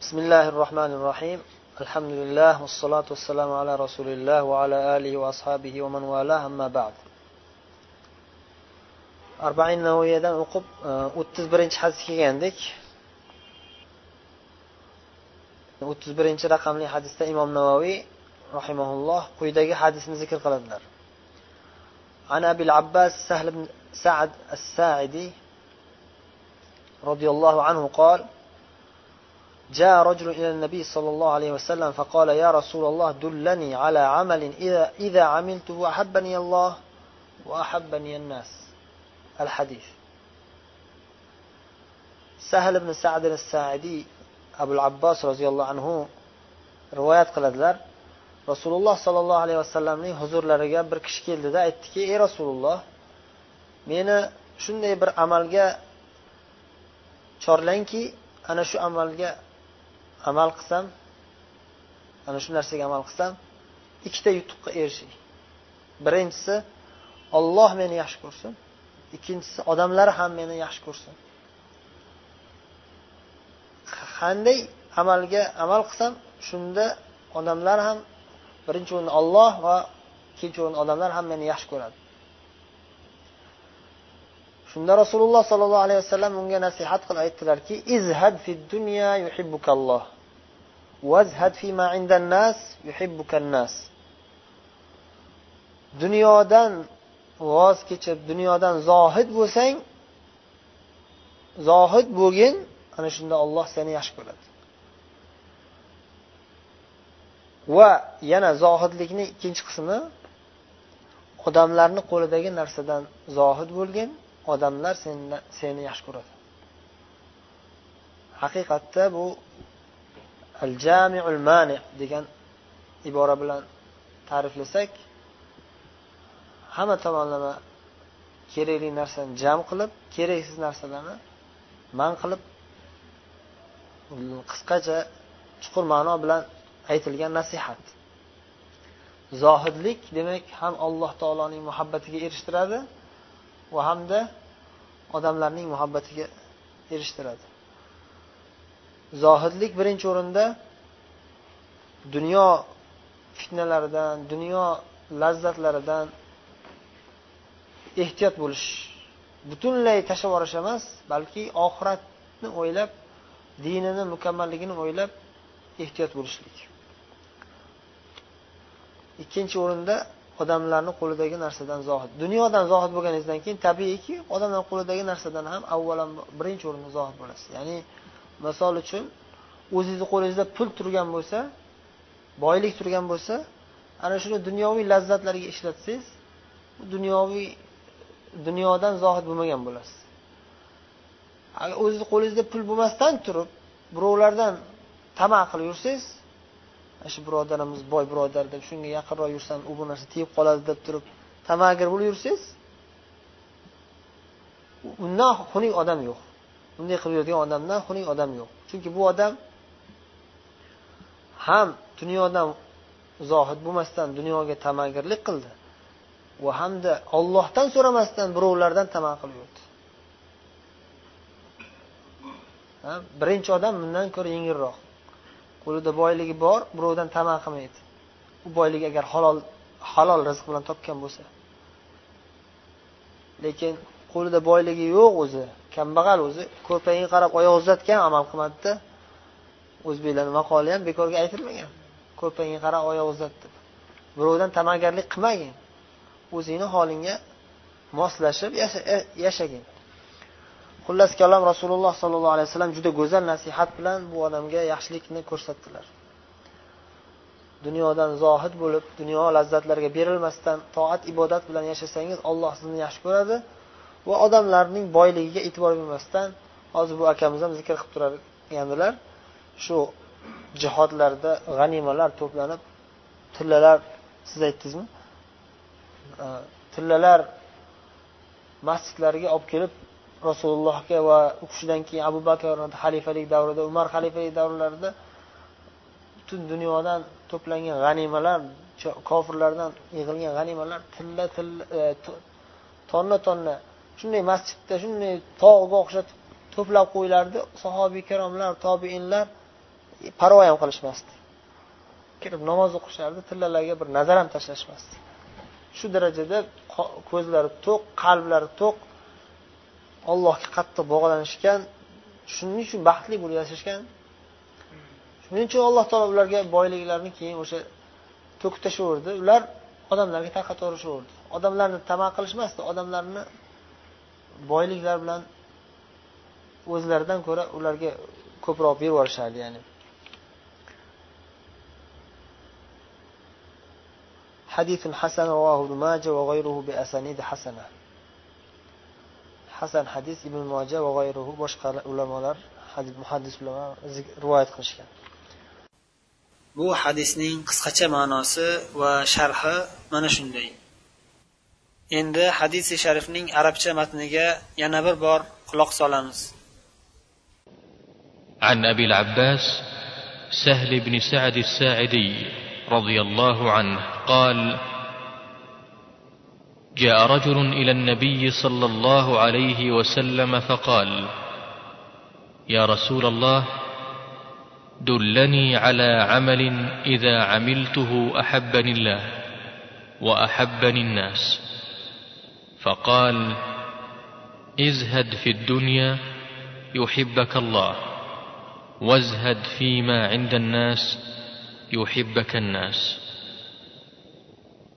بسم الله الرحمن الرحيم. الحمد لله والصلاة والسلام على رسول الله وعلى آله وأصحابه ومن والاه. أما بعد. أربعين نوية دان أقب أتز برنش حدث كي عندك؟ أتز برنش رقم لي حدث إمام نووي رحمه الله. قيدة حدث نذكر قلبنا عن أبي العباس سهل بن سعد الساعدي رضي الله عنه قال جاء رجل إلى النبي صلى الله عليه وسلم فقال يا رسول الله دلني على عمل إذا, إذا عملته أحبني الله وأحبني الناس الحديث سهل بن سعد الساعدي أبو العباس رضي الله عنه روايات qiladilar rasululloh sollallohu alayhi vasallamning huzurlariga bir kishi keldida aytdiki ey rasululloh meni shunday bir amalga chorlangki ana shu amalga amal qilsam ana shu narsaga amal qilsam ikkita yutuqqa erishing. Birinchisi olloh meni yaxshi ko'rsin. Ikkinchisi odamlar ham meni yaxshi ko'rsin. Qanday amalga amal qilsam shunda odamlar ham birinchi o'rinda olloh va ikkinchi o'rinda odamlar ham meni yaxshi ko'radi. Shunda rasululloh sollallohu alayhi vasallam unga nasihat qilib aytdilarki izhad fid dunya yuhibbukalloh. Vazhad fi indan nas yuhibbukan nas dunyodan voz kechib dunyodan zohid bo'lsang zohid bo'lgin ana shunda olloh seni yaxshi ko'radi. Va yana zohidlikning ikkinchi qismi odamlarni qo'lidagi narsadan zohid bo'lgin odamlar seni yaxshi ko'radi. Haqiqatda bu al jamiul mani degan ibora bilan ta'riflasak hamma tomonlama kerakli narsani jam qilib keraksiz narsalarni man qilib qisqacha chuqur ma'no bilan aytilgan nasihat. Zohidlik demak ham alloh taoloning muhabbatiga erishtiradi va hamda odamlarning muhabbatiga erishtiradi. Zohidlik birinchi o'rinda dunyo fitnalaridan dunyo lazzatlaridan ehtiyot bo'lish butunlay tashlab yuborish emas balki oxiratni o'ylab dinini mukammalligini o'ylab ehtiyot bo'lishlik. Ikkinchi o'rinda odamlarni qo'lidagi narsadan zohid. Dunyodan zohid bo'lganingizdan keyin tabiiyki odamlar qo'lidagi narsadan ham avvalambor birinchi o'rinda zohid bo'lasiz. Ya'ni misol uchun o'zingizni qo'lingizda pul turgan bo'lsa boylik turgan bo'lsa ana shuni dunyoviy lazzatlarga ishlatsangiz dunyoviy dunyodan zohid bo'lmagan bo'lasiz. Agar o'zizni qo'lingizda pul bo'lmasdan turib birovlardan tama qilib yursangiz shu birodarimiz boy birodar deb shunga yaqinroq yursam u bu narsa tegib qoladi deb turib tamagir bo'lib yursangiz undan xunuk odam yo'q. Bunday qilib yurgan odamdan xunuk odam yo'q. Chunki bu odam ham dunyodan zohid bo'lmasdan dunyoga tamagirlik qildi va hamda ollohdan so'ramasdan birovlardan tama qilib yurdi birinchi odam bundan ko'ra yengilroq. Qo'lida boyligi bor birovdan tama qilmaydi. U boylik agar halol halol rizq bilan topgan bo'lsa. Lekin qo'lida boyligi yo'q o'zi. Kambag'al o'zi ko'rpagiga qarab oyoq uzatgan amal qilmadida. O'zbeklarni maqoli ham bekorga aytilmagan. Ko'rpagiga qarab oyoq uzat deb birovdan ta'magarlik qilmagin. O'zingni holingga moslashib e, yashagin. Xullas kalom rasululloh sollallohu alayhi vasallam juda go'zal nasihat bilan bu odamga yaxshilikni ko'rsatdilar. Dunyodan zohid bo'lib dunyo lazzatlariga berilmasdan toat ibodat bilan yashasangiz olloh sizni yaxshi ko'radi. Va odamlarning boyligiga e'tibor bermasdan hozir bu akamiz ham zikr qilib turgandilar shu jihodlarda g'animalar to'planib tillalar siz aytdingizmi tillalar masjidlarga olib kelib rasulullohga va u kishidan keyin abu bakr xalifalik davrida umar xalifalik davrlarida butun dunyodan to'plangan g'animalar kofirlardan yig'ilgan g'animalar tilla tilla e, tonna tonna shunday masjidda shunday tog'ga o'xshatib to'plab qo'yilardi. Sahobiy ikromlar tobiinlar parvo ham qilishmasdi. Kirib namoz o'qishardi tillalarga bir nazar ham tashlashmasdi. Shu darajada ko'zlari to'q qalblari to'q allohga qattiq bog'lanishgan shuning uchun baxtli bo'lib yashashgan. Shuning uchun alloh taolo ularga boyliklarni keyin o'sha to'kib tashlaverdi ular odamlarga tarqataverishaverdi odamlarni tama qilishmasdi odamlarni boyliklar bilan o'zlaridan ko'ra ularga ko'proq berib yuborishardi ya'ni حديث حسن رواه ابن ماجه وغيره بأسانيد حسنة hasan hadis ibn moja va g'ayruhu boshqa ulamolar muhaddis ulamolar rivoyat qilishgan bu hadisning qisqacha ma'nosi va sharhi mana shunday Endi hadisi sharifning arabcha matniga yana bir bor quloq solamiz. عن أبي العباس سهل بن سعد الساعدي رضي الله عنه قال جاء رجل إلى النبي صلى الله عليه وسلم فقال يا رسول الله دلني على عمل اذا عملته احبني الله واحبني الناس فقال ازهد في الدنيا يحبك الله وازهد فيما عند الناس يحبك الناس.